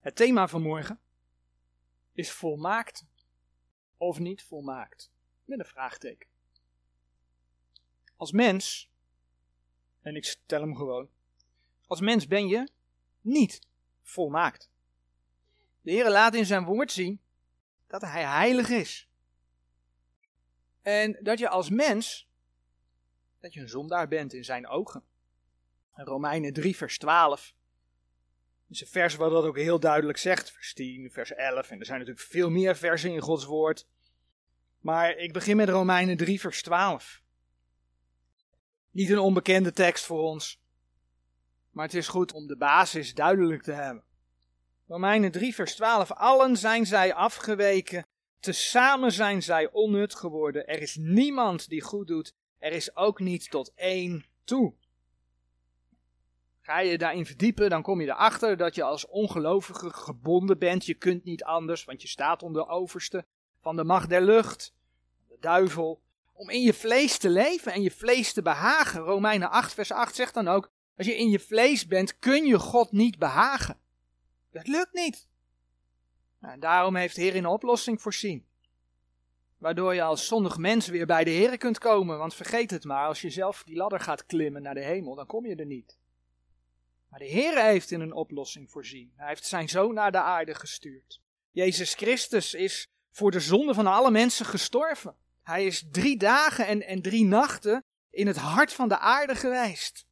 Het thema van morgen is volmaakt of niet volmaakt. Met een vraagteken. Als mens, en ik stel hem gewoon, als mens ben je niet volmaakt. De Heer laat in zijn woord zien dat hij heilig is. En dat je als mens, dat je een zondaar bent in zijn ogen. Romeinen 3 vers 12 is een vers wat dat ook heel duidelijk zegt. Vers 10, vers 11 en er zijn natuurlijk veel meer versen in Gods woord. Maar ik begin met Romeinen 3 vers 12. Niet een onbekende tekst voor ons. Maar het is goed om de basis duidelijk te hebben. Romeinen 3, vers 12. Allen zijn zij afgeweken. Tezamen zijn zij onnut geworden. Er is niemand die goed doet. Er is ook niet tot één toe. Ga je daarin verdiepen, dan kom je erachter dat je als ongelovige gebonden bent. Je kunt niet anders, want je staat onder overste van de macht der lucht, de duivel. Om in je vlees te leven en je vlees te behagen. Romeinen 8, vers 8 zegt dan ook: Als je in je vlees bent, kun je God niet behagen. Dat lukt niet. Nou, en daarom heeft de Heer een oplossing voorzien. Waardoor je als zondig mens weer bij de Heer kunt komen. Want vergeet het maar, als je zelf die ladder gaat klimmen naar de hemel, dan kom je er niet. Maar de Heer heeft in een oplossing voorzien. Hij heeft zijn zoon naar de aarde gestuurd. Jezus Christus is voor de zonde van alle mensen gestorven. Hij is drie dagen en, en drie nachten in het hart van de aarde geweest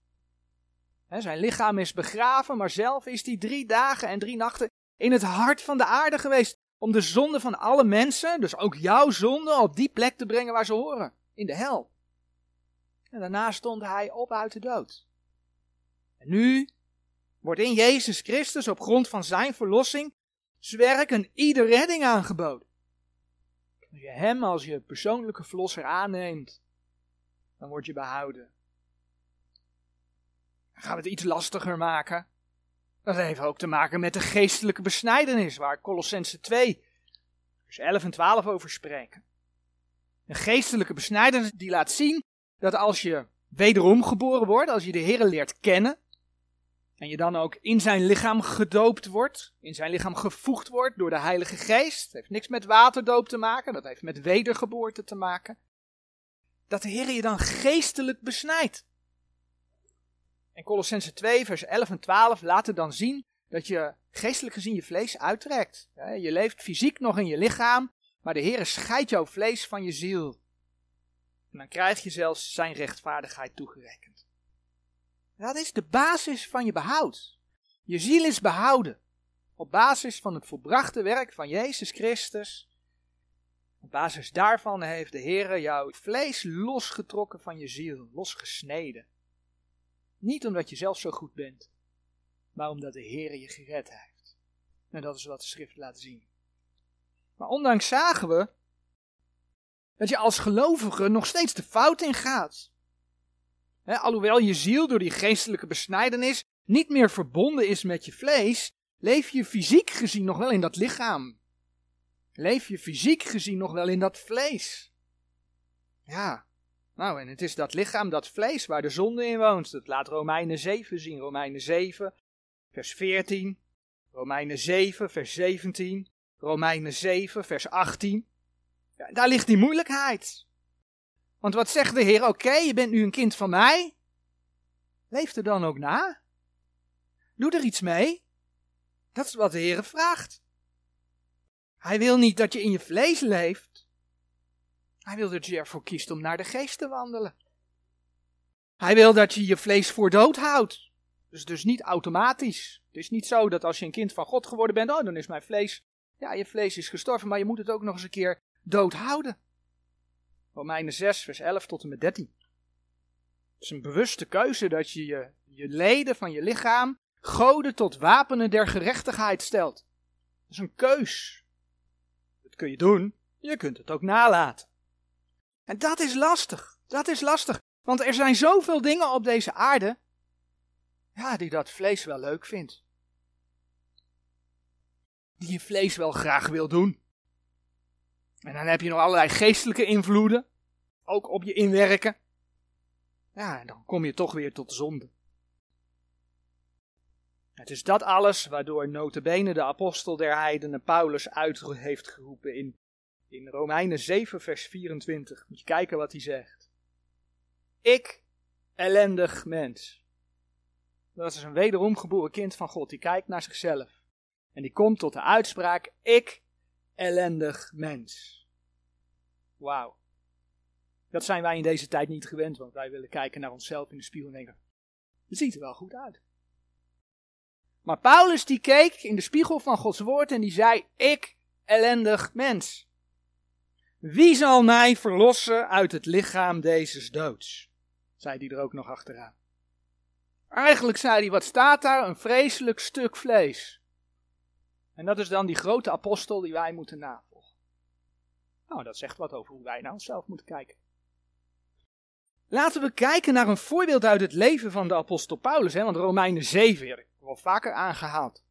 zijn lichaam is begraven, maar zelf is hij drie dagen en drie nachten in het hart van de aarde geweest. Om de zonde van alle mensen, dus ook jouw zonde, op die plek te brengen waar ze horen. In de hel. En daarna stond hij op uit de dood. En nu wordt in Jezus Christus op grond van zijn verlossing zwerk een ieder redding aangeboden. Als je hem als je persoonlijke verlosser aanneemt, dan word je behouden gaan we het iets lastiger maken. Dat heeft ook te maken met de geestelijke besnijdenis, waar Colossense 2, vers 11 en 12 over spreken. Een geestelijke besnijdenis die laat zien dat als je wederom geboren wordt, als je de Heer leert kennen, en je dan ook in zijn lichaam gedoopt wordt, in zijn lichaam gevoegd wordt door de Heilige Geest. Dat heeft niks met waterdoop te maken, dat heeft met wedergeboorte te maken. Dat de Heer je dan geestelijk besnijdt. En Colossense 2, vers 11 en 12 laten dan zien dat je geestelijk gezien je vlees uittrekt. Je leeft fysiek nog in je lichaam, maar de Heer scheidt jouw vlees van je ziel. En dan krijg je zelfs zijn rechtvaardigheid toegerekend. Dat is de basis van je behoud. Je ziel is behouden. Op basis van het volbrachte werk van Jezus Christus. Op basis daarvan heeft de Heer jouw vlees losgetrokken van je ziel, losgesneden. Niet omdat je zelf zo goed bent, maar omdat de Heer je gered heeft. En dat is wat de schrift laat zien. Maar ondanks zagen we dat je als gelovige nog steeds de fout in alhoewel je ziel door die geestelijke besnijdenis niet meer verbonden is met je vlees, leef je fysiek gezien nog wel in dat lichaam. Leef je fysiek gezien nog wel in dat vlees. Ja, nou, en het is dat lichaam, dat vlees, waar de zonde in woont. Dat laat Romeinen 7 zien. Romeinen 7, vers 14. Romeinen 7, vers 17. Romeinen 7, vers 18. Ja, daar ligt die moeilijkheid. Want wat zegt de Heer? Oké, je bent nu een kind van mij. Leef er dan ook na. Doe er iets mee. Dat is wat de Heer vraagt. Hij wil niet dat je in je vlees leeft. Hij wil dat je ervoor kiest om naar de geest te wandelen. Hij wil dat je je vlees voor dood houdt. Dus, dus niet automatisch. Het is niet zo dat als je een kind van God geworden bent, oh, dan is mijn vlees, ja, je vlees is gestorven, maar je moet het ook nog eens een keer dood houden. Romeinen 6, vers 11 tot en met 13. Het is een bewuste keuze dat je je, je leden van je lichaam goden tot wapenen der gerechtigheid stelt. Dat is een keus. Dat kun je doen, je kunt het ook nalaten. En dat is lastig. Dat is lastig. Want er zijn zoveel dingen op deze aarde. Ja, die dat vlees wel leuk vindt. Die je vlees wel graag wil doen. En dan heb je nog allerlei geestelijke invloeden. Ook op je inwerken. Ja, en dan kom je toch weer tot zonde. Het is dat alles waardoor notabene de apostel der heidenen Paulus uit heeft geroepen in, in Romeinen 7 vers 24. Moet je kijken wat hij zegt. Ik, ellendig mens. Dat is een wederom geboren kind van God, die kijkt naar zichzelf. En die komt tot de uitspraak, ik, ellendig mens. Wauw. Dat zijn wij in deze tijd niet gewend, want wij willen kijken naar onszelf in de spiegel en denken, het ziet er wel goed uit. Maar Paulus die keek in de spiegel van Gods woord en die zei, ik, ellendig mens. Wie zal mij verlossen uit het lichaam deze doods? Zei hij er ook nog achteraan. Eigenlijk zei hij, wat staat daar? Een vreselijk stuk vlees. En dat is dan die grote apostel die wij moeten navolgen. Nou, dat zegt wat over hoe wij naar onszelf moeten kijken. Laten we kijken naar een voorbeeld uit het leven van de apostel Paulus, hè, want Romeinen 7, heb wel vaker aangehaald.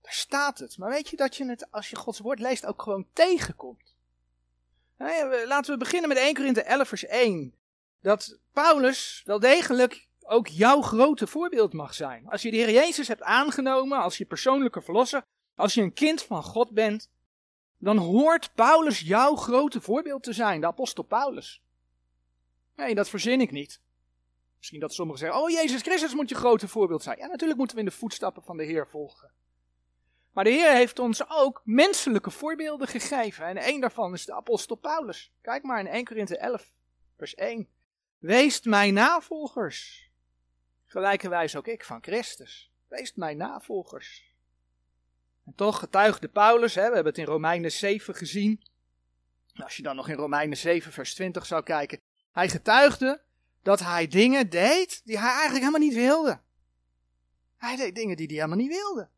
Daar staat het. Maar weet je dat je het, als je Gods woord leest, ook gewoon tegenkomt? Laten we beginnen met 1 Korinthe 11 vers 1. Dat Paulus wel degelijk ook jouw grote voorbeeld mag zijn. Als je de Heer Jezus hebt aangenomen als je persoonlijke verlosser, als je een kind van God bent, dan hoort Paulus jouw grote voorbeeld te zijn, de apostel Paulus. Nee, dat verzin ik niet. Misschien dat sommigen zeggen, oh Jezus Christus moet je grote voorbeeld zijn. Ja, natuurlijk moeten we in de voetstappen van de Heer volgen. Maar de Heer heeft ons ook menselijke voorbeelden gegeven. En één daarvan is de apostel Paulus. Kijk maar in 1 Korinthe 11, vers 1. Wees mijn navolgers. Gelijkerwijs ook ik van Christus. Wees mijn navolgers. En toch getuigde Paulus, hè, we hebben het in Romeinen 7 gezien. Als je dan nog in Romeinen 7, vers 20 zou kijken. Hij getuigde dat hij dingen deed die hij eigenlijk helemaal niet wilde. Hij deed dingen die hij helemaal niet wilde.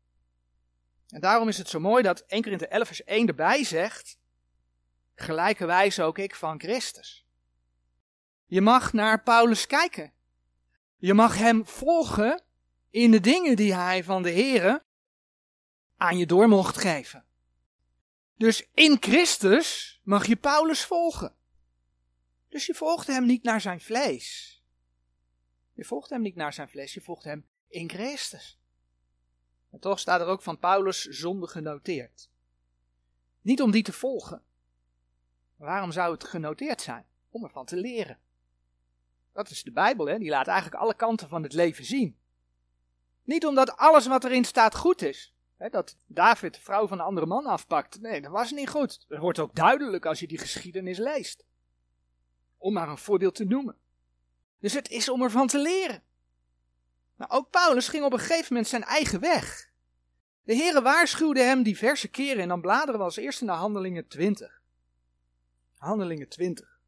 En daarom is het zo mooi dat 1 Korinthe 11 vers 1 erbij zegt, gelijkerwijs ook ik van Christus. Je mag naar Paulus kijken. Je mag hem volgen in de dingen die hij van de Here aan je door mocht geven. Dus in Christus mag je Paulus volgen. Dus je volgt hem niet naar zijn vlees. Je volgt hem niet naar zijn vlees, je volgt hem in Christus. En toch staat er ook van Paulus zonde genoteerd. Niet om die te volgen. waarom zou het genoteerd zijn? Om ervan te leren. Dat is de Bijbel, hè? die laat eigenlijk alle kanten van het leven zien. Niet omdat alles wat erin staat goed is. Dat David de vrouw van een andere man afpakt. Nee, dat was niet goed. Dat wordt ook duidelijk als je die geschiedenis leest. Om maar een voorbeeld te noemen. Dus het is om ervan te leren. Maar ook Paulus ging op een gegeven moment zijn eigen weg. De Heere waarschuwde hem diverse keren en dan bladeren we als eerste naar Handelingen 20. Handelingen 20.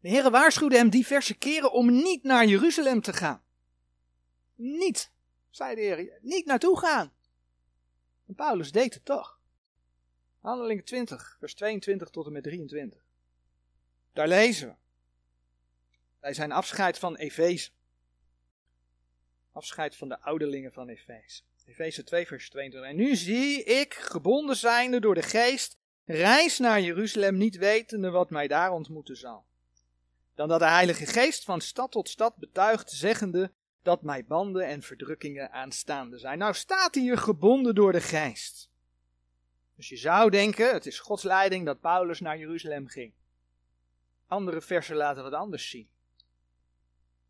De Heere waarschuwde hem diverse keren om niet naar Jeruzalem te gaan. Niet, zei de Heer, niet naartoe gaan. En Paulus deed het toch. Handelingen 20, vers 22 tot en met 23. Daar lezen we. Bij zijn afscheid van Efeze. Afscheid van de ouderlingen van Efeze. Efeze 2, vers 22. En nu zie ik, gebonden zijnde door de geest, reis naar Jeruzalem, niet wetende wat mij daar ontmoeten zal. Dan dat de Heilige Geest van stad tot stad betuigt, zeggende dat mij banden en verdrukkingen aanstaande zijn. Nou staat hier gebonden door de geest. Dus je zou denken, het is Gods leiding dat Paulus naar Jeruzalem ging. Andere versen laten wat anders zien.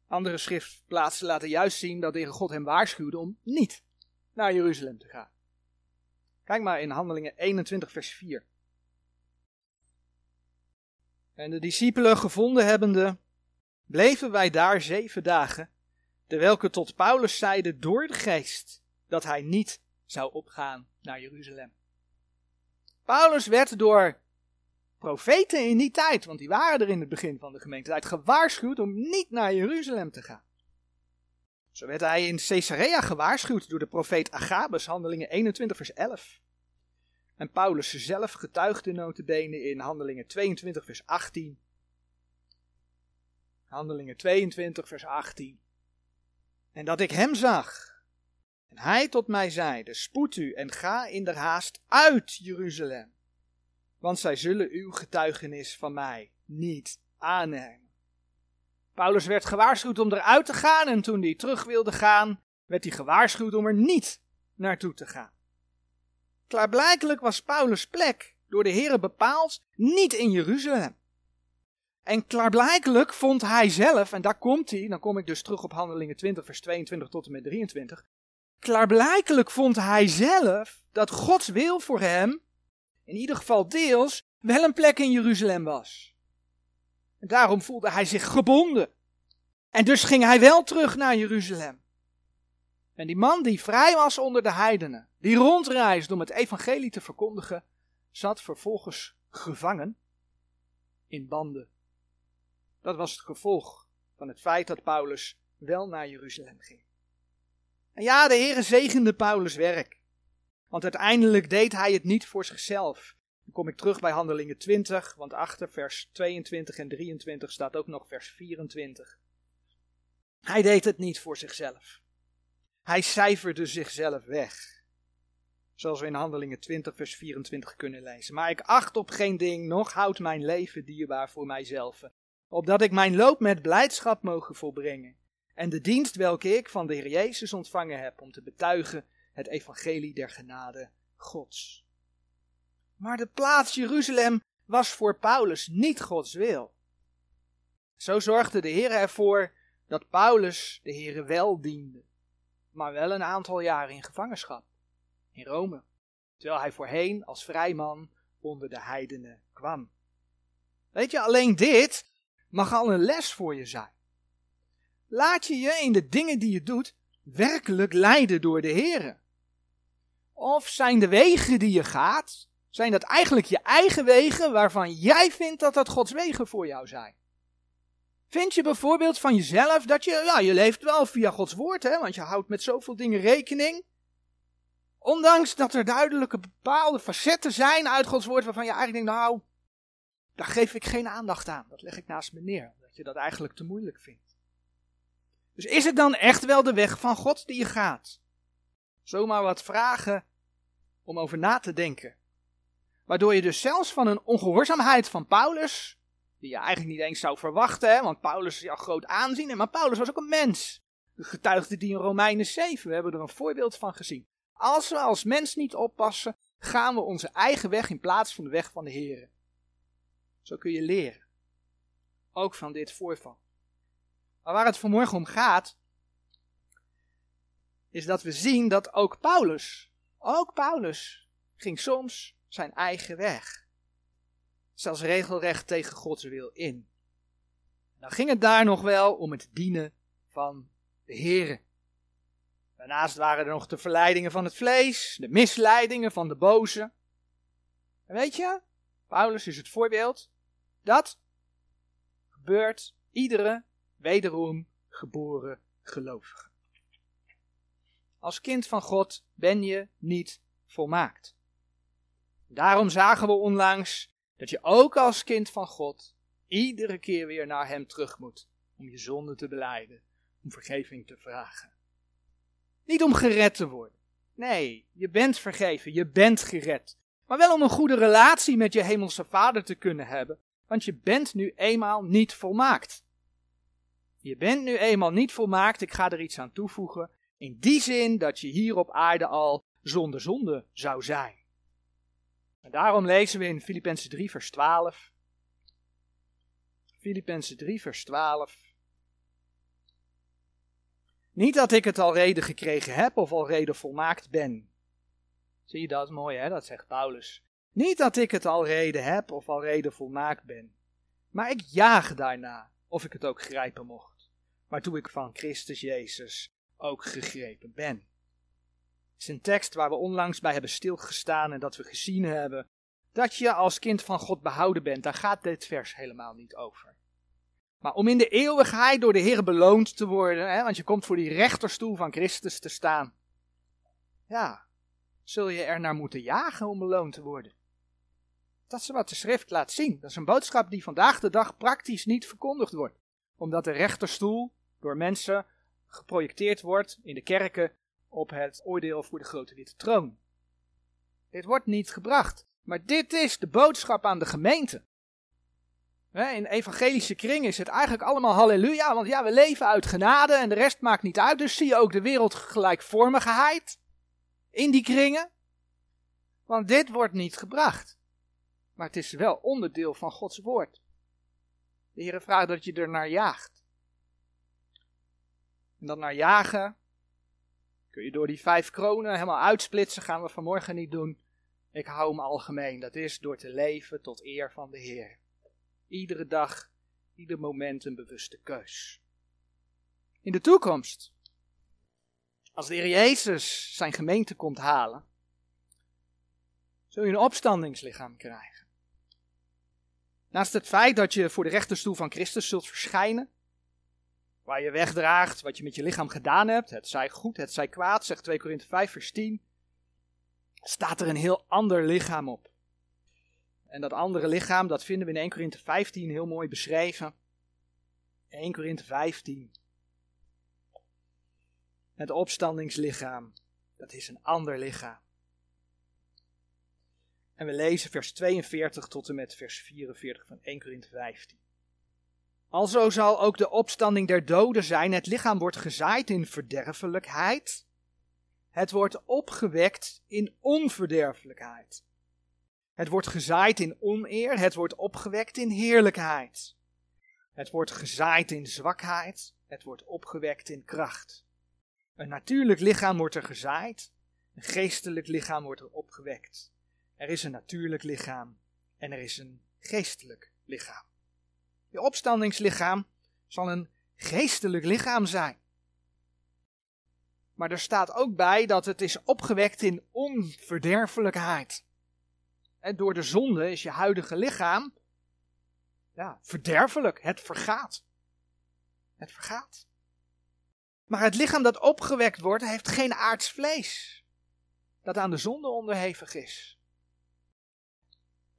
Andere schriftplaatsen laten juist zien dat de God hem waarschuwde om niet naar Jeruzalem te gaan. Kijk maar in Handelingen 21, vers 4. En de discipelen gevonden hebbende, bleven wij daar zeven dagen, terwijl tot Paulus zeide door de geest dat hij niet zou opgaan naar Jeruzalem. Paulus werd door profeten in die tijd, want die waren er in het begin van de gemeente, gewaarschuwd om niet naar Jeruzalem te gaan. Zo werd hij in Caesarea gewaarschuwd door de profeet Agabus, handelingen 21 vers 11. En Paulus zelf getuigde notabene in handelingen 22 vers 18. Handelingen 22 vers 18. En dat ik hem zag. En hij tot mij zeide, spoed u en ga in der haast uit Jeruzalem want zij zullen uw getuigenis van mij niet aannemen. Paulus werd gewaarschuwd om eruit te gaan en toen hij terug wilde gaan, werd hij gewaarschuwd om er niet naartoe te gaan. Klaarblijkelijk was Paulus' plek door de Heer bepaald niet in Jeruzalem. En klaarblijkelijk vond hij zelf, en daar komt hij, dan kom ik dus terug op Handelingen 20, vers 22 tot en met 23. Klaarblijkelijk vond hij zelf dat Gods wil voor hem, in ieder geval deels, wel een plek in Jeruzalem was. En daarom voelde hij zich gebonden. En dus ging hij wel terug naar Jeruzalem. En die man die vrij was onder de heidenen, die rondreisde om het evangelie te verkondigen, zat vervolgens gevangen in banden. Dat was het gevolg van het feit dat Paulus wel naar Jeruzalem ging. En ja, de Heere zegende Paulus' werk. Want uiteindelijk deed hij het niet voor zichzelf. Dan kom ik terug bij Handelingen 20, want achter vers 22 en 23 staat ook nog vers 24. Hij deed het niet voor zichzelf. Hij cijferde zichzelf weg. Zoals we in Handelingen 20, vers 24 kunnen lezen. Maar ik acht op geen ding, nog houdt mijn leven dierbaar voor mijzelf. Opdat ik mijn loop met blijdschap mogen volbrengen. En de dienst welke ik van de Heer Jezus ontvangen heb om te betuigen het evangelie der genade Gods. Maar de plaats Jeruzalem was voor Paulus niet Gods wil. Zo zorgde de Heer ervoor dat Paulus de Heer wel diende maar wel een aantal jaren in gevangenschap in Rome, terwijl hij voorheen als vrijman onder de heidenen kwam. Weet je, alleen dit mag al een les voor je zijn. Laat je je in de dingen die je doet werkelijk leiden door de Heer. Of zijn de wegen die je gaat, zijn dat eigenlijk je eigen wegen waarvan jij vindt dat dat Gods wegen voor jou zijn? Vind je bijvoorbeeld van jezelf dat je, ja, je leeft wel via Gods woord, hè, want je houdt met zoveel dingen rekening. Ondanks dat er duidelijke bepaalde facetten zijn uit Gods woord waarvan je eigenlijk denkt, nou, daar geef ik geen aandacht aan. Dat leg ik naast me neer, dat je dat eigenlijk te moeilijk vindt. Dus is het dan echt wel de weg van God die je gaat? Zomaar wat vragen om over na te denken. Waardoor je dus zelfs van een ongehoorzaamheid van Paulus die je eigenlijk niet eens zou verwachten, want Paulus is ja groot aanzien, maar Paulus was ook een mens. De getuigde die in Romeinen 7, we hebben er een voorbeeld van gezien. Als we als mens niet oppassen, gaan we onze eigen weg in plaats van de weg van de Heer. Zo kun je leren. Ook van dit voorval. Maar waar het vanmorgen om gaat, is dat we zien dat ook Paulus, ook Paulus, ging soms zijn eigen weg zelfs regelrecht tegen Gods wil in. Dan ging het daar nog wel om het dienen van de Here. Daarnaast waren er nog de verleidingen van het vlees, de misleidingen van de boze. Weet je, Paulus is het voorbeeld, dat gebeurt iedere wederom geboren gelovige. Als kind van God ben je niet volmaakt. Daarom zagen we onlangs dat je ook als kind van God iedere keer weer naar Hem terug moet om je zonde te beleiden, om vergeving te vragen. Niet om gered te worden. Nee, je bent vergeven, je bent gered. Maar wel om een goede relatie met je hemelse vader te kunnen hebben, want je bent nu eenmaal niet volmaakt. Je bent nu eenmaal niet volmaakt, ik ga er iets aan toevoegen, in die zin dat je hier op aarde al zonder zonde zou zijn. En daarom lezen we in Filippenzen 3 vers 12. Filippenzen 3 vers 12. Niet dat ik het al reden gekregen heb of al reden volmaakt ben. Zie je dat? Mooi hè, dat zegt Paulus. Niet dat ik het al reden heb of al reden volmaakt ben. Maar ik jaag daarna, of ik het ook grijpen mocht. Waartoe ik van Christus Jezus ook gegrepen ben is een tekst waar we onlangs bij hebben stilgestaan en dat we gezien hebben dat je als kind van God behouden bent. Daar gaat dit vers helemaal niet over. Maar om in de eeuwigheid door de Heer beloond te worden, hè, want je komt voor die rechterstoel van Christus te staan. Ja, zul je er naar moeten jagen om beloond te worden. Dat is wat de schrift laat zien. Dat is een boodschap die vandaag de dag praktisch niet verkondigd wordt. Omdat de rechterstoel door mensen geprojecteerd wordt in de kerken op het oordeel voor de grote witte troon. Dit wordt niet gebracht, maar dit is de boodschap aan de gemeente. In evangelische kring is het eigenlijk allemaal halleluja, want ja, we leven uit genade en de rest maakt niet uit. Dus zie je ook de wereldgelijkvormigheid in die kringen. Want dit wordt niet gebracht. Maar het is wel onderdeel van Gods woord. De Heer vraagt dat je er naar jaagt. En dat naar jagen kun je door die vijf kronen helemaal uitsplitsen, gaan we vanmorgen niet doen. Ik hou hem algemeen. Dat is door te leven tot eer van de Heer. Iedere dag, ieder moment een bewuste keus. In de toekomst, als de Heer Jezus zijn gemeente komt halen, zul je een opstandingslichaam krijgen. Naast het feit dat je voor de rechterstoel van Christus zult verschijnen, waar je wegdraagt wat je met je lichaam gedaan hebt, het zij goed, het zij kwaad, zegt 2 Korinthe 5 vers 10, staat er een heel ander lichaam op. En dat andere lichaam, dat vinden we in 1 Korinthe 15 heel mooi beschreven. 1 Korinthe 15. Het opstandingslichaam, dat is een ander lichaam. En we lezen vers 42 tot en met vers 44 van 1 Korinthe 15. Alzo zal ook de opstanding der doden zijn. Het lichaam wordt gezaaid in verderfelijkheid. Het wordt opgewekt in onverderfelijkheid. Het wordt gezaaid in oneer. Het wordt opgewekt in heerlijkheid. Het wordt gezaaid in zwakheid. Het wordt opgewekt in kracht. Een natuurlijk lichaam wordt er gezaaid. Een geestelijk lichaam wordt er opgewekt. Er is een natuurlijk lichaam en er is een geestelijk lichaam. Je opstandingslichaam zal een geestelijk lichaam zijn. Maar er staat ook bij dat het is opgewekt in onverderfelijkheid. En door de zonde is je huidige lichaam ja, verderfelijk. Het vergaat. Het vergaat. Maar het lichaam dat opgewekt wordt, heeft geen aards vlees. Dat aan de zonde onderhevig is.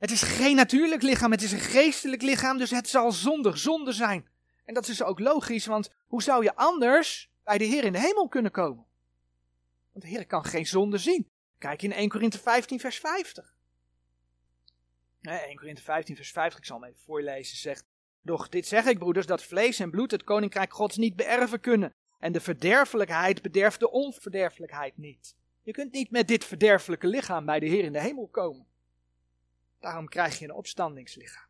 Het is geen natuurlijk lichaam, het is een geestelijk lichaam, dus het zal zonder zonde zijn. En dat is ook logisch, want hoe zou je anders bij de Heer in de hemel kunnen komen? Want de Heer kan geen zonde zien. Kijk in 1 Korinthe 15, vers 50. 1 Korinthe 15, vers 50, ik zal hem even voorlezen, zegt: Doch dit zeg ik, broeders, dat vlees en bloed het koninkrijk Gods niet beërven kunnen. En de verderfelijkheid bederft de onverderfelijkheid niet. Je kunt niet met dit verderfelijke lichaam bij de Heer in de hemel komen. Daarom krijg je een opstandingslichaam.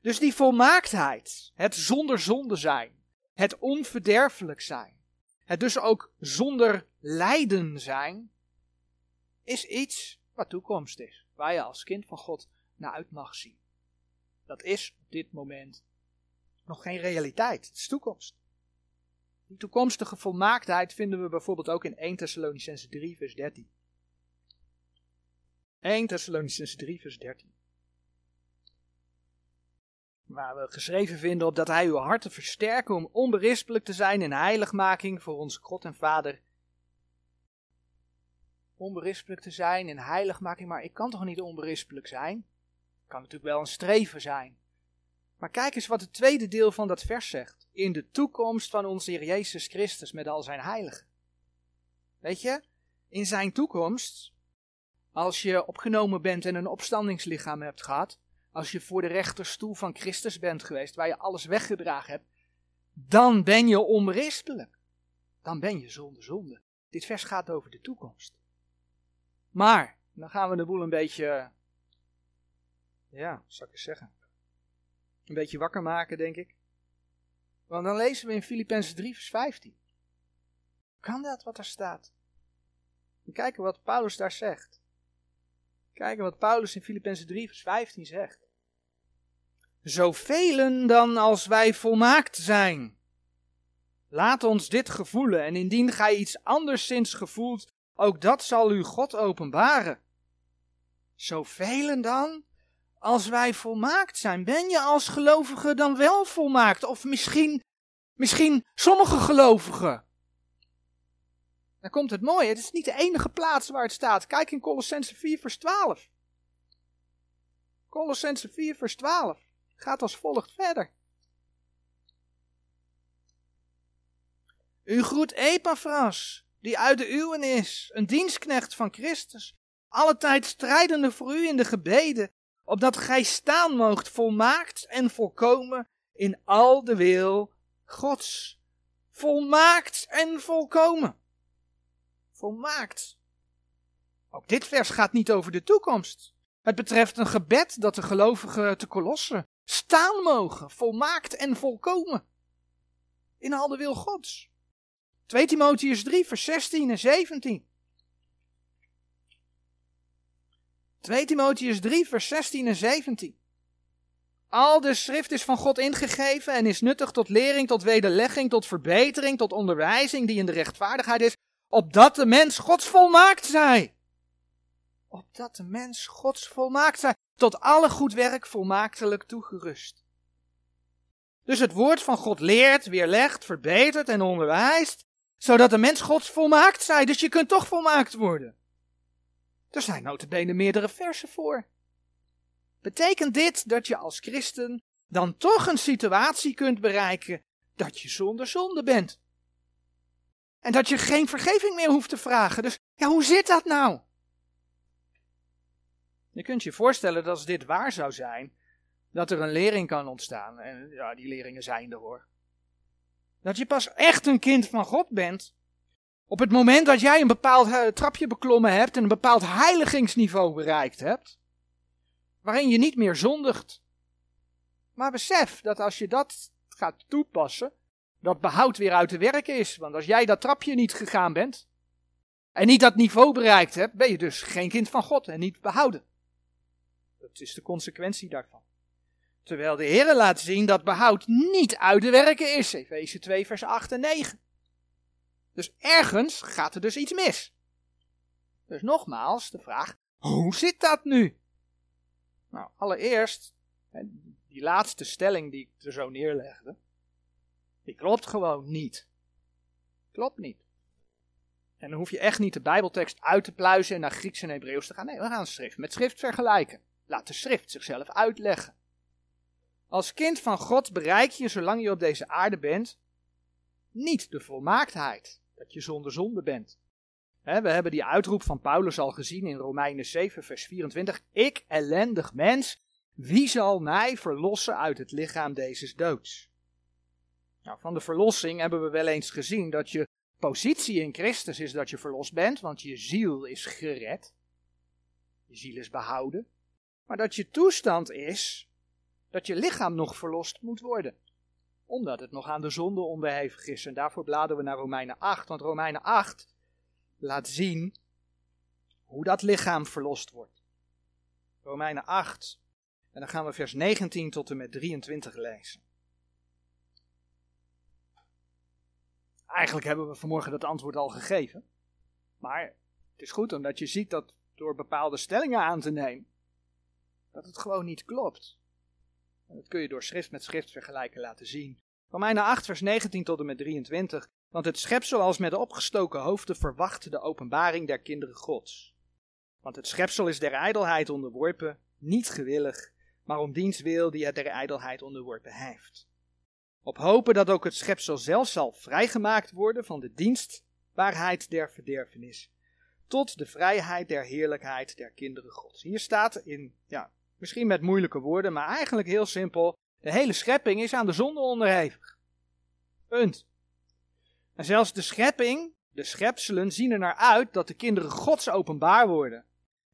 Dus die volmaaktheid, het zonder zonde zijn, het onverderfelijk zijn, het dus ook zonder lijden zijn, is iets wat toekomst is, waar je als kind van God naar uit mag zien. Dat is op dit moment nog geen realiteit, het is toekomst. Die toekomstige volmaaktheid vinden we bijvoorbeeld ook in 1 Thessalonicense 3 vers 13. 1 Thessalonicense 3 vers 13. Waar we geschreven vinden op dat hij uw harten versterken om onberispelijk te zijn in heiligmaking voor onze God en Vader. Onberispelijk te zijn in heiligmaking, maar ik kan toch niet onberispelijk zijn? Kan natuurlijk wel een streven zijn. Maar kijk eens wat het tweede deel van dat vers zegt. In de toekomst van onze Heer Jezus Christus met al zijn heiligen. Weet je, in zijn toekomst als je opgenomen bent en een opstandingslichaam hebt gehad, als je voor de rechterstoel van Christus bent geweest, waar je alles weggedragen hebt, dan ben je onberispelijk. Dan ben je zonder zonde. Dit vers gaat over de toekomst. Maar, dan gaan we de boel een beetje, ja, zou ik zeggen, een beetje wakker maken, denk ik. Want dan lezen we in Filippenzen 3, vers 15. Kan dat wat er staat? En kijken wat Paulus daar zegt. Kijken wat Paulus in Filippenzen 3 vers 15 zegt. Zoveel dan als wij volmaakt zijn. Laat ons dit gevoelen en indien gij iets anderszins gevoelt, ook dat zal u God openbaren. Zoveel dan als wij volmaakt zijn. Ben je als gelovige dan wel volmaakt? Of misschien, misschien sommige gelovigen? Dan komt het mooie. Het is niet de enige plaats waar het staat. Kijk in Colossense 4 vers 12. Colossense 4 vers 12 gaat als volgt verder. U groet Epaphras, die uit de uwen is, een dienstknecht van Christus, alle tijd strijdende voor u in de gebeden, opdat gij staan moogt volmaakt en volkomen in al de wil Gods. Volmaakt en volkomen. Volmaakt. Ook dit vers gaat niet over de toekomst. Het betreft een gebed dat de gelovigen te kolossen staan mogen, volmaakt en volkomen. In al de wil Gods. 2 Timotheus 3, vers 16 en 17. 2 Timotheus 3, vers 16 en 17. Al de schrift is van God ingegeven en is nuttig tot lering, tot wederlegging, tot verbetering, tot onderwijzing die in de rechtvaardigheid is, opdat de mens Gods volmaakt zij. Opdat de mens Gods volmaakt zij, tot alle goed werk volmaaktelijk toegerust. Dus het woord van God leert, weerlegt, verbetert en onderwijst, zodat de mens Gods volmaakt zij. Dus je kunt toch volmaakt worden. Er zijn notabene meerdere versen voor. Betekent dit dat je als christen dan toch een situatie kunt bereiken dat je zonder zonde bent? En dat je geen vergeving meer hoeft te vragen. Dus ja, hoe zit dat nou? Je kunt je voorstellen dat als dit waar zou zijn, dat er een lering kan ontstaan. En ja, die leringen zijn er hoor. Dat je pas echt een kind van God bent. Op het moment dat jij een bepaald eh, trapje beklommen hebt en een bepaald heiligingsniveau bereikt hebt. Waarin je niet meer zondigt. Maar besef dat als je dat gaat toepassen, dat behoud weer uit te werken is. Want als jij dat trapje niet gegaan bent en niet dat niveau bereikt hebt, ben je dus geen kind van God en niet behouden. Dat is de consequentie daarvan. Terwijl de Heer laat zien dat behoud niet uit te werken is. Efeze 2 vers 8 en 9. Dus ergens gaat er dus iets mis. Dus nogmaals de vraag, hoe zit dat nu? Nou, allereerst, die laatste stelling die ik er zo neerlegde, die klopt gewoon niet. Klopt niet. En dan hoef je echt niet de Bijbeltekst uit te pluizen en naar Grieks en Hebreeuws te gaan. Nee, we gaan schrift met schrift vergelijken. Laat de schrift zichzelf uitleggen. Als kind van God bereik je, zolang je op deze aarde bent, niet de volmaaktheid. Dat je zonder zonde bent. we hebben die uitroep van Paulus al gezien in Romeinen 7, vers 24. Ik, ellendig mens, wie zal mij verlossen uit het lichaam deze doods? Nou, van de verlossing hebben we wel eens gezien dat je positie in Christus is dat je verlost bent, want je ziel is gered. Je ziel is behouden. Maar dat je toestand is dat je lichaam nog verlost moet worden. Omdat het nog aan de zonde onderhevig is. En daarvoor bladeren we naar Romeinen 8. Want Romeinen 8 laat zien hoe dat lichaam verlost wordt. Romeinen 8. En dan gaan we vers 19 tot en met 23 lezen. Eigenlijk hebben we vanmorgen dat antwoord al gegeven. Maar het is goed omdat je ziet dat door bepaalde stellingen aan te nemen, dat het gewoon niet klopt. En dat kun je door schrift met schrift vergelijken laten zien. Romeinen 8, vers 19 tot en met 23. Want het schepsel als met opgestoken hoofden verwacht de openbaring der kinderen Gods. Want het schepsel is der ijdelheid onderworpen, niet gewillig, maar om diens wil die het der ijdelheid onderworpen heeft. Op hopen dat ook het schepsel zelf zal vrijgemaakt worden van de dienstbaarheid der verderfenis, tot de vrijheid der heerlijkheid der kinderen Gods. Hier staat in ja, Misschien met moeilijke woorden, maar eigenlijk heel simpel. De hele schepping is aan de zonde onderhevig. Punt. En zelfs de schepping, de schepselen, zien er naar uit dat de kinderen Gods openbaar worden.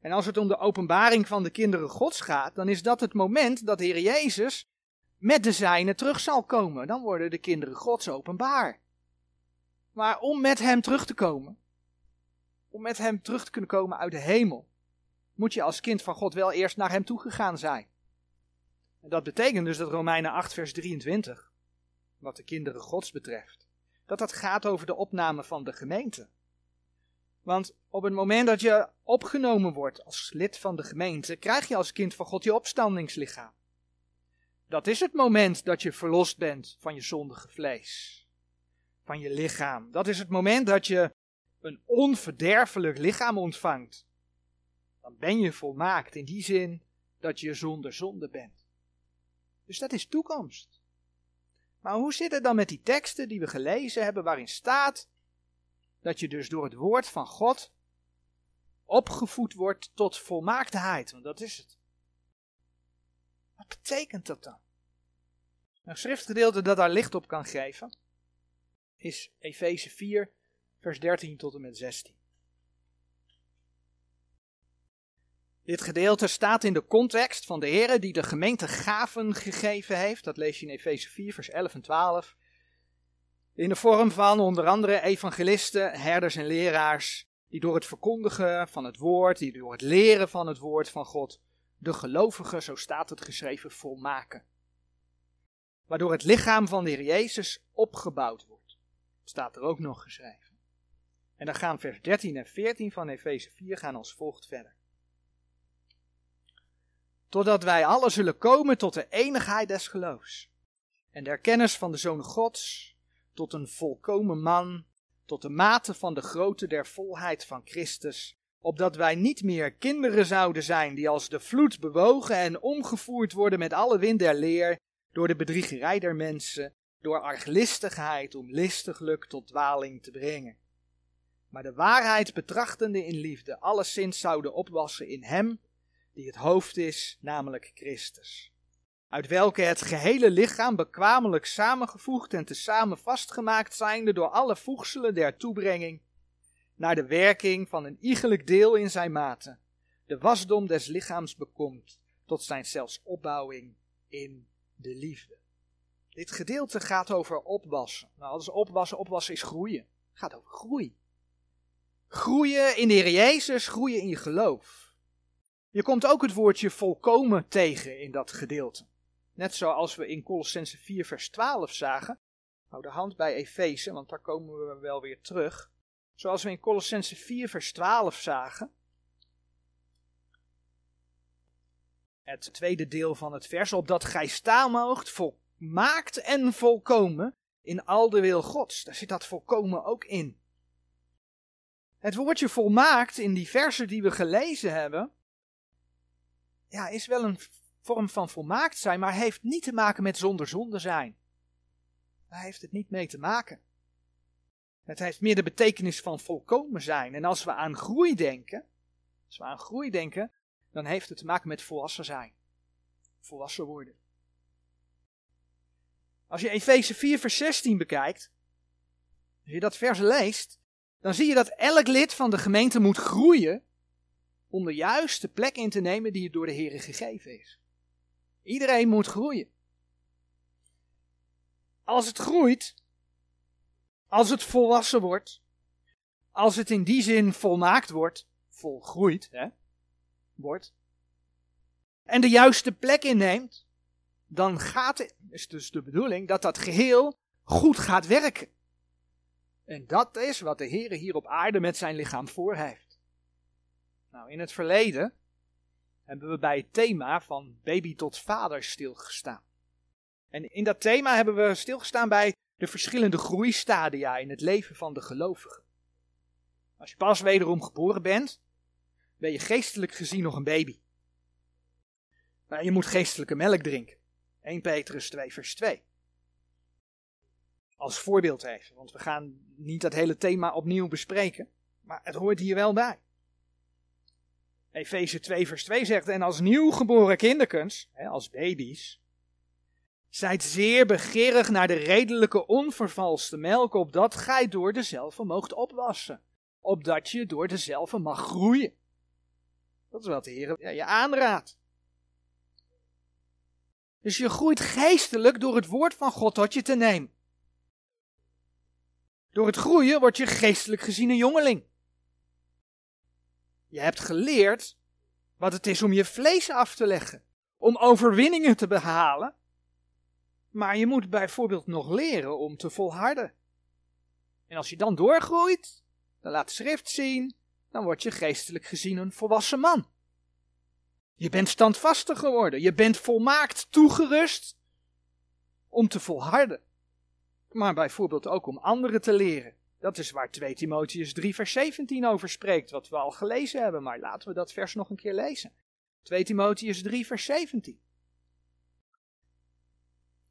En als het om de openbaring van de kinderen Gods gaat, dan is dat het moment dat de Heer Jezus met de zijnen terug zal komen. Dan worden de kinderen Gods openbaar. Maar om met Hem terug te komen, om met Hem terug te kunnen komen uit de hemel, moet je als kind van God wel eerst naar hem toegegaan zijn. En dat betekent dus dat Romeinen 8, vers 23, wat de kinderen Gods betreft, dat dat gaat over de opname van de gemeente. Want op het moment dat je opgenomen wordt als lid van de gemeente, krijg je als kind van God je opstandingslichaam. Dat is het moment dat je verlost bent van je zondige vlees, van je lichaam. Dat is het moment dat je een onverderfelijk lichaam ontvangt dan ben je volmaakt in die zin dat je zonder zonde bent. Dus dat is toekomst. Maar hoe zit het dan met die teksten die we gelezen hebben, waarin staat dat je dus door het woord van God opgevoed wordt tot volmaaktheid? Want dat is het. Wat betekent dat dan? Een schriftgedeelte dat daar licht op kan geven is Efeze 4, vers 13 tot en met 16. Dit gedeelte staat in de context van de Heer die de gemeente gaven gegeven heeft. Dat lees je in Efeze 4, vers 11 en 12. In de vorm van onder andere evangelisten, herders en leraars, die door het verkondigen van het woord, die door het leren van het woord van God, de gelovigen, zo staat het geschreven, volmaken. Waardoor het lichaam van de Heer Jezus opgebouwd wordt. Staat er ook nog geschreven. En dan gaan vers 13 en 14 van Efeze 4 gaan als volgt verder. Totdat wij alle zullen komen tot de enigheid des geloofs. En de kennis van de Zoon Gods, tot een volkomen man, tot de mate van de grootte der volheid van Christus, opdat wij niet meer kinderen zouden zijn die als de vloed bewogen en omgevoerd worden met alle wind der leer, door de bedriegerij der mensen, door arglistigheid om listiglijk tot dwaling te brengen. Maar de waarheid betrachtende in liefde, alleszins zouden opwassen in hem, die het hoofd is, namelijk Christus. Uit welke het gehele lichaam bekwamelijk samengevoegd en tezamen vastgemaakt zijnde door alle voegselen der toebrenging, naar de werking van een iegelijk deel in zijn mate, de wasdom des lichaams bekomt, tot zijn zelfs opbouwing in de liefde. Dit gedeelte gaat over opwassen. Nou, is opwassen. Opwassen is groeien. Het gaat over groei. Groeien in de Heer Jezus, groeien in je geloof. Je komt ook het woordje volkomen tegen in dat gedeelte. Net zoals we in Colossense 4 vers 12 zagen. Hou de hand bij Efeze, want daar komen we wel weer terug. Zoals we in Colossense 4 vers 12 zagen. Het tweede deel van het vers, opdat gij staan moogt, volmaakt en volkomen in al de wil Gods. Daar zit dat volkomen ook in. Het woordje volmaakt in die versen die we gelezen hebben, ja, is wel een vorm van volmaakt zijn, maar heeft niet te maken met zonder zonde zijn. Daar heeft het niet mee te maken. Het heeft meer de betekenis van volkomen zijn. En als we aan groei denken, als we aan groei denken, dan heeft het te maken met volwassen zijn. Volwassen worden. Als je Efeze 4 vers 16 bekijkt, als je dat vers leest, dan zie je dat elk lid van de gemeente moet groeien om de juiste plek in te nemen die het door de Heer gegeven is. Iedereen moet groeien. Als het groeit, als het volwassen wordt, als het in die zin volmaakt wordt, volgroeit, hè, wordt, en de juiste plek inneemt, dan gaat het, is dus de bedoeling, dat dat geheel goed gaat werken. En dat is wat de Heer hier op aarde met zijn lichaam voor heeft. Nou, in het verleden hebben we bij het thema van baby tot vader stilgestaan. En in dat thema hebben we stilgestaan bij de verschillende groeistadia in het leven van de gelovigen. Als je pas wederom geboren bent, ben je geestelijk gezien nog een baby. Maar je moet geestelijke melk drinken. 1 Petrus 2 vers 2. Als voorbeeld even, want we gaan niet dat hele thema opnieuw bespreken, maar het hoort hier wel bij. Efeze 2 vers 2 zegt, en als nieuwgeboren kinderkens, als baby's, zijt zeer begeerig naar de redelijke onvervalste melk, opdat gij door dezelfde moogt opwassen, opdat je door dezelfde mag groeien. Dat is wat de Heer je aanraadt. Dus je groeit geestelijk door het woord van God tot je te nemen. Door het groeien word je geestelijk gezien een jongeling. Je hebt geleerd wat het is om je vlees af te leggen, om overwinningen te behalen. Maar je moet bijvoorbeeld nog leren om te volharden. En als je dan doorgroeit, dan laat schrift zien, dan word je geestelijk gezien een volwassen man. Je bent standvastig geworden, je bent volmaakt toegerust om te volharden. Maar bijvoorbeeld ook om anderen te leren. Dat is waar 2 Timotheus 3 vers 17 over spreekt, wat we al gelezen hebben, maar laten we dat vers nog een keer lezen. 2 Timotheus 3 vers 17.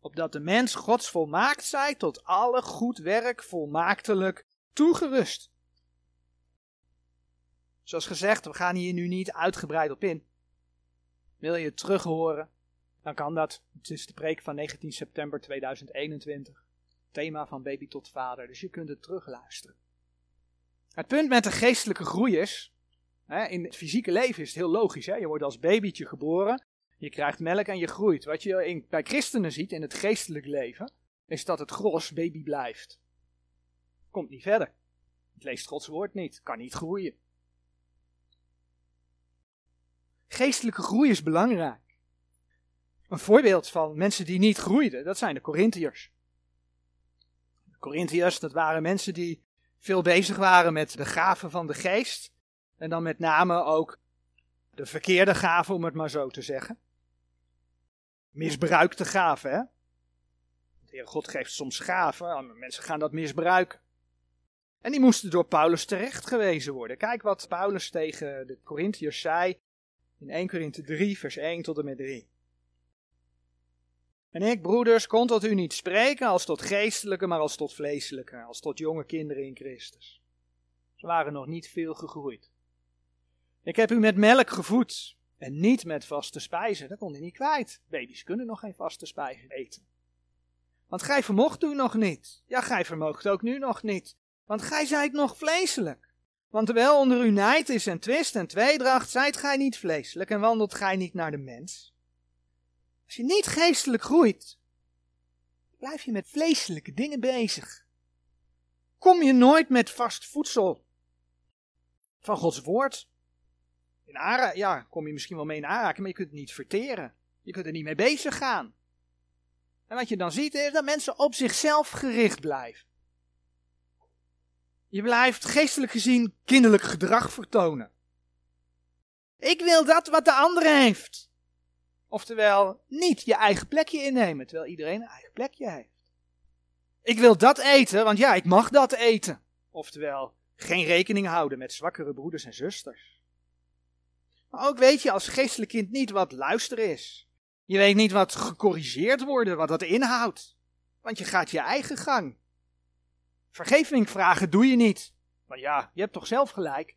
Opdat de mens Gods volmaakt zij, tot alle goed werk volmaaktelijk toegerust. Zoals gezegd, we gaan hier nu niet uitgebreid op in. Wil je het terughoren? dan kan dat. Het is de preek van 19 september 2021. Thema van baby tot vader, dus je kunt het terugluisteren. Het punt met de geestelijke groei is, hè, in het fysieke leven is het heel logisch. Hè? Je wordt als babytje geboren, je krijgt melk en je groeit. Wat je in, bij christenen ziet in het geestelijk leven, is dat het gros baby blijft. Komt niet verder. Het leest Gods woord niet, kan niet groeien. Geestelijke groei is belangrijk. Een voorbeeld van mensen die niet groeiden, dat zijn de Corinthiërs. De Corinthiërs, dat waren mensen die veel bezig waren met de gaven van de geest. En dan met name ook de verkeerde gaven, om het maar zo te zeggen. Misbruikte gaven, hè. De Heer God geeft soms gaven, mensen gaan dat misbruiken. En die moesten door Paulus terechtgewezen worden. Kijk wat Paulus tegen de Corinthiërs zei in 1 Korinthe 3, vers 1 tot en met 3. En ik, broeders, kon tot u niet spreken als tot geestelijke, maar als tot vleeselijke, als tot jonge kinderen in Christus. Ze waren nog niet veel gegroeid. Ik heb u met melk gevoed en niet met vaste spijzen. Dat kon u niet kwijt. Baby's kunnen nog geen vaste spijzen eten. Want gij vermocht u nog niet. Ja, gij vermoogt ook nu nog niet. Want gij zijt nog vleeselijk. Want terwijl onder u nijd is en twist en tweedracht, zijt gij niet vleeselijk en wandelt gij niet naar de mens. Als je niet geestelijk groeit, blijf je met vleeselijke dingen bezig. Kom je nooit met vast voedsel van Gods woord. In Ara ja, kom je misschien wel mee in aanraking, maar je kunt het niet verteren. Je kunt er niet mee bezig gaan. En wat je dan ziet is dat mensen op zichzelf gericht blijven. Je blijft geestelijk gezien kinderlijk gedrag vertonen. Ik wil dat wat de ander heeft. Oftewel, niet je eigen plekje innemen, terwijl iedereen een eigen plekje heeft. Ik wil dat eten, want ja, ik mag dat eten. Oftewel, geen rekening houden met zwakkere broeders en zusters. Maar ook weet je als geestelijk kind niet wat luisteren is. Je weet niet wat gecorrigeerd worden, wat dat inhoudt. Want je gaat je eigen gang. Vergeving vragen doe je niet. Maar ja, je hebt toch zelf gelijk.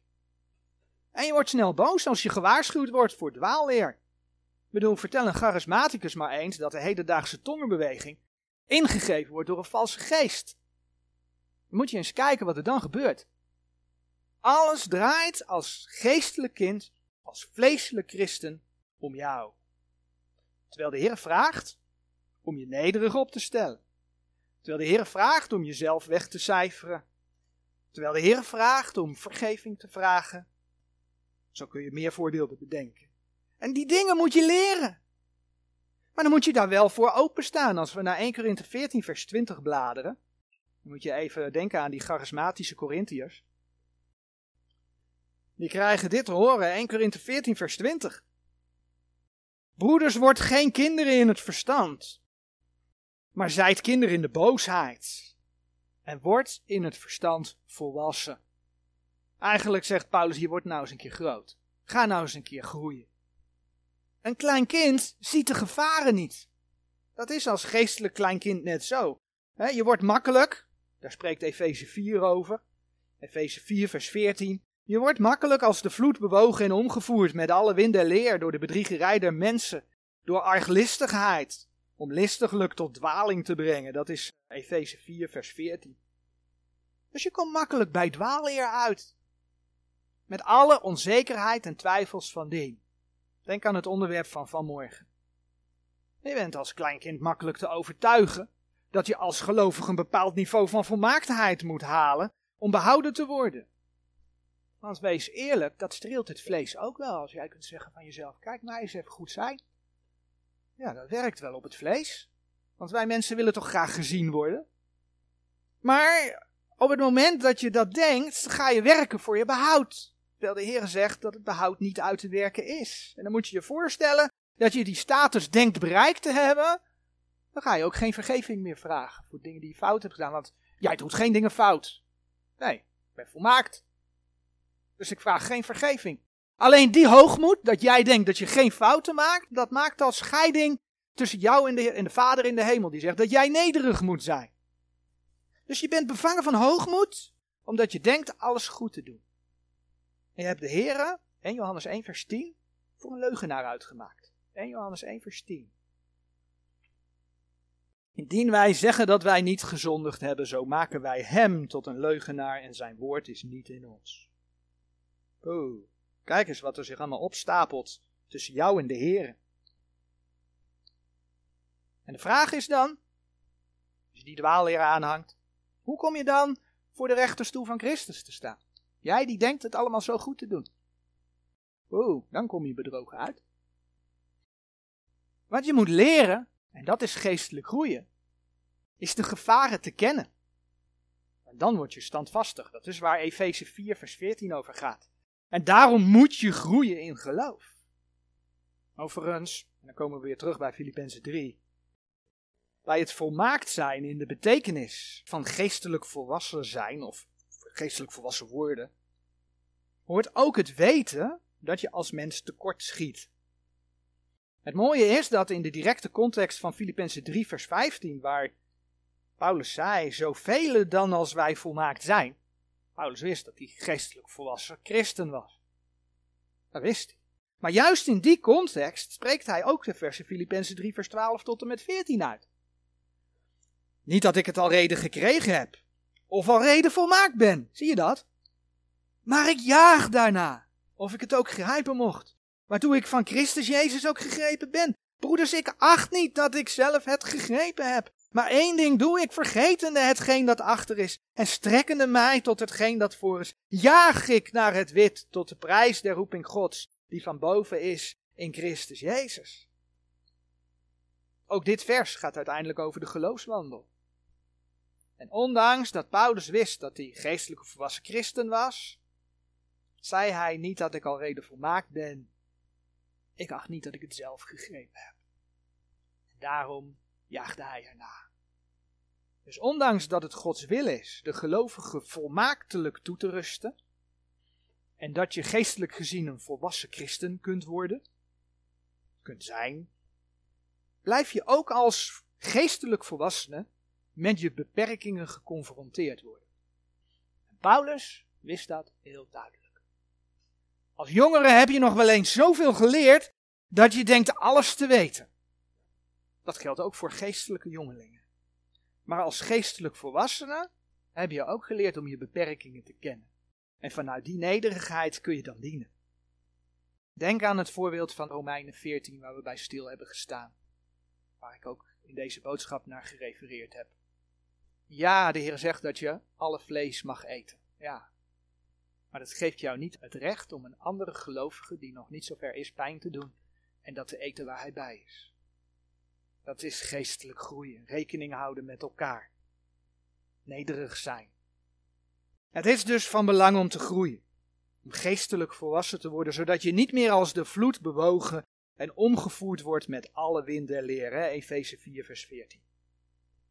En je wordt snel boos als je gewaarschuwd wordt voor dwaalleer. Ik bedoel, vertel een charismaticus maar eens dat de hedendaagse tongenbeweging ingegeven wordt door een valse geest. Dan moet je eens kijken wat er dan gebeurt. Alles draait als geestelijk kind, als vleeselijk christen, om jou. Terwijl de Heer vraagt om je nederig op te stellen. Terwijl de Heer vraagt om jezelf weg te cijferen. Terwijl de Heer vraagt om vergeving te vragen. Zo kun je meer voorbeelden bedenken. En die dingen moet je leren. Maar dan moet je daar wel voor openstaan. Als we naar 1 Korinthe 14 vers 20 bladeren. Dan moet je even denken aan die charismatische Corinthiërs. Die krijgen dit te horen, 1 Korinthe 14 vers 20. Broeders, wordt geen kinderen in het verstand, maar zijt kinderen in de boosheid. En wordt in het verstand volwassen. Eigenlijk zegt Paulus, je wordt nou eens een keer groot. Ga nou eens een keer groeien. Een klein kind ziet de gevaren niet. Dat is als geestelijk klein kind net zo. je wordt makkelijk, daar spreekt Efeze 4 over. Efeze 4, vers 14. Je wordt makkelijk als de vloed bewogen en omgevoerd met alle wind en leer door de bedriegerij der mensen, door arglistigheid, om listiglijk tot dwaling te brengen. Dat is Efeze 4, vers 14. Dus je komt makkelijk bij dwaalleer uit. Met alle onzekerheid en twijfels van dien. Denk aan het onderwerp van vanmorgen. Je bent als kleinkind makkelijk te overtuigen dat je als gelovige een bepaald niveau van volmaaktheid moet halen om behouden te worden. Want wees eerlijk, dat streelt het vlees ook wel. Als jij kunt zeggen van jezelf, kijk mij eens even goed zijn. Ja, dat werkt wel op het vlees. Want wij mensen willen toch graag gezien worden. Maar op het moment dat je dat denkt, ga je werken voor je behoud. Terwijl de Heer zegt dat het behoud niet uit te werken is. En dan moet je je voorstellen dat je die status denkt bereikt te hebben. Dan ga je ook geen vergeving meer vragen voor dingen die je fout hebt gedaan. Want jij doet geen dingen fout. Nee, ik ben volmaakt. Dus ik vraag geen vergeving. Alleen die hoogmoed, dat jij denkt dat je geen fouten maakt, dat maakt als scheiding tussen jou en de, en de Vader in de hemel. Die zegt dat jij nederig moet zijn. Dus je bent bevangen van hoogmoed, omdat je denkt alles goed te doen. En je hebt de Heer, 1 Johannes 1 vers 10, voor een leugenaar uitgemaakt. 1 Johannes 1 vers 10. Indien wij zeggen dat wij niet gezondigd hebben, zo maken wij hem tot een leugenaar en zijn woord is niet in ons. Oh, kijk eens wat er zich allemaal opstapelt tussen jou en de Heer. En de vraag is dan, als je die dwaalleer aanhangt, hoe kom je dan voor de rechterstoel van Christus te staan? Jij die denkt het allemaal zo goed te doen. Oh, dan kom je bedrogen uit. Wat je moet leren, en dat is geestelijk groeien, is de gevaren te kennen. En dan word je standvastig. Dat is waar Efeze 4, vers 14 over gaat. En daarom moet je groeien in geloof. Overigens, en dan komen we weer terug bij Filippenzen 3. Bij het volmaakt zijn in de betekenis van geestelijk volwassen zijn of geestelijk volwassen worden, hoort ook het weten dat je als mens tekort schiet. Het mooie is dat in de directe context van Filippenzen 3 vers 15, waar Paulus zei, zoveel dan als wij volmaakt zijn. Paulus wist dat hij geestelijk volwassen christen was. Dat wist hij. Maar juist in die context spreekt hij ook de versen Filippenzen 3 vers 12 tot en met 14 uit. Niet dat ik het al reden gekregen heb, of al reden volmaakt ben, zie je dat? Maar ik jaag daarna, of ik het ook grijpen mocht, waartoe ik van Christus Jezus ook gegrepen ben. Broeders, ik acht niet dat ik zelf het gegrepen heb, maar één ding doe ik, vergetende hetgeen dat achter is, en strekkende mij tot hetgeen dat voor is, jaag ik naar het wit, tot de prijs der roeping Gods, die van boven is in Christus Jezus. Ook dit vers gaat uiteindelijk over de geloofswandel. En ondanks dat Paulus wist dat hij geestelijk volwassen christen was, zei hij niet dat ik al reden volmaakt ben. Ik acht niet dat ik het zelf gegrepen heb. En daarom jaagde hij erna. Dus ondanks dat het Gods wil is de gelovige volmaaktelijk toe te rusten, en dat je geestelijk gezien een volwassen christen kunt worden, kunt zijn, blijf je ook als geestelijk volwassene met je beperkingen geconfronteerd worden. En Paulus wist dat heel duidelijk. Als jongere heb je nog wel eens zoveel geleerd dat je denkt alles te weten. Dat geldt ook voor geestelijke jongelingen. Maar als geestelijk volwassene heb je ook geleerd om je beperkingen te kennen. En vanuit die nederigheid kun je dan dienen. Denk aan het voorbeeld van Romeinen 14 waar we bij stil hebben gestaan. Waar ik ook in deze boodschap naar gerefereerd heb. Ja, de Heer zegt dat je alle vlees mag eten. Ja. Maar dat geeft jou niet het recht om een andere gelovige die nog niet zo ver is pijn te doen en dat te eten waar hij bij is. Dat is geestelijk groeien, rekening houden met elkaar. Nederig zijn. Het is dus van belang om te groeien, om geestelijk volwassen te worden, zodat je niet meer als de vloed bewogen en omgevoerd wordt met alle wind der leer. Efeze 4, vers 14.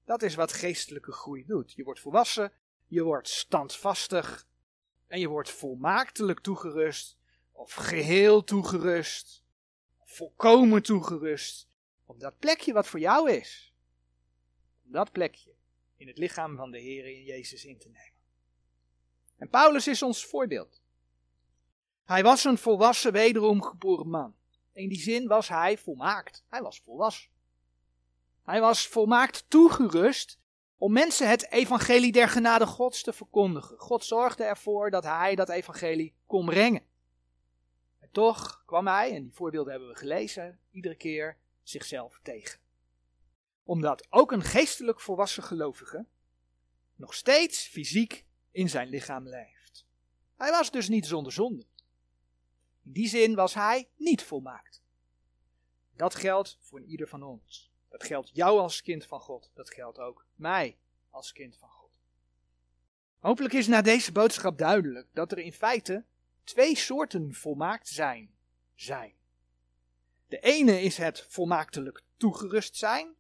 Dat is wat geestelijke groei doet. Je wordt volwassen, je wordt standvastig en je wordt volmaaktelijk toegerust, of geheel toegerust, volkomen toegerust op dat plekje wat voor jou is. Om dat plekje in het lichaam van de Heer in Jezus in te nemen. En Paulus is ons voorbeeld. Hij was een volwassen, wederom geboren man. In die zin was hij volmaakt. Hij was volwassen. Hij was volmaakt toegerust om mensen het evangelie der genade Gods te verkondigen. God zorgde ervoor dat hij dat evangelie kon brengen. En toch kwam hij, en die voorbeelden hebben we gelezen, iedere keer zichzelf tegen. Omdat ook een geestelijk volwassen gelovige nog steeds fysiek in zijn lichaam leeft. Hij was dus niet zonder zonde. In die zin was hij niet volmaakt. Dat geldt voor ieder van ons. Dat geldt jou als kind van God. Dat geldt ook mij als kind van God. Hopelijk is na deze boodschap duidelijk dat er in feite twee soorten volmaakt zijn. zijn. De ene is het volmaaktelijk toegerust zijn,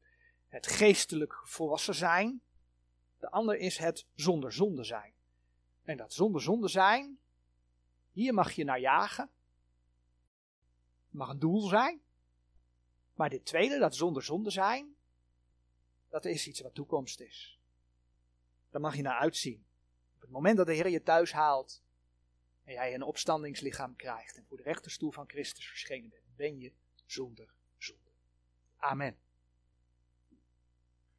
het geestelijk volwassen zijn. De ander is het zonder zonde zijn. En dat zonder zonde zijn, hier mag je naar jagen. mag een doel zijn. Maar dit tweede, dat zonder zonde zijn, dat is iets wat toekomst is. Daar mag je naar uitzien. Op het moment dat de Heer je thuis haalt en jij een opstandingslichaam krijgt en voor de rechterstoel van Christus verschenen bent, ben je zonder zonde. Amen.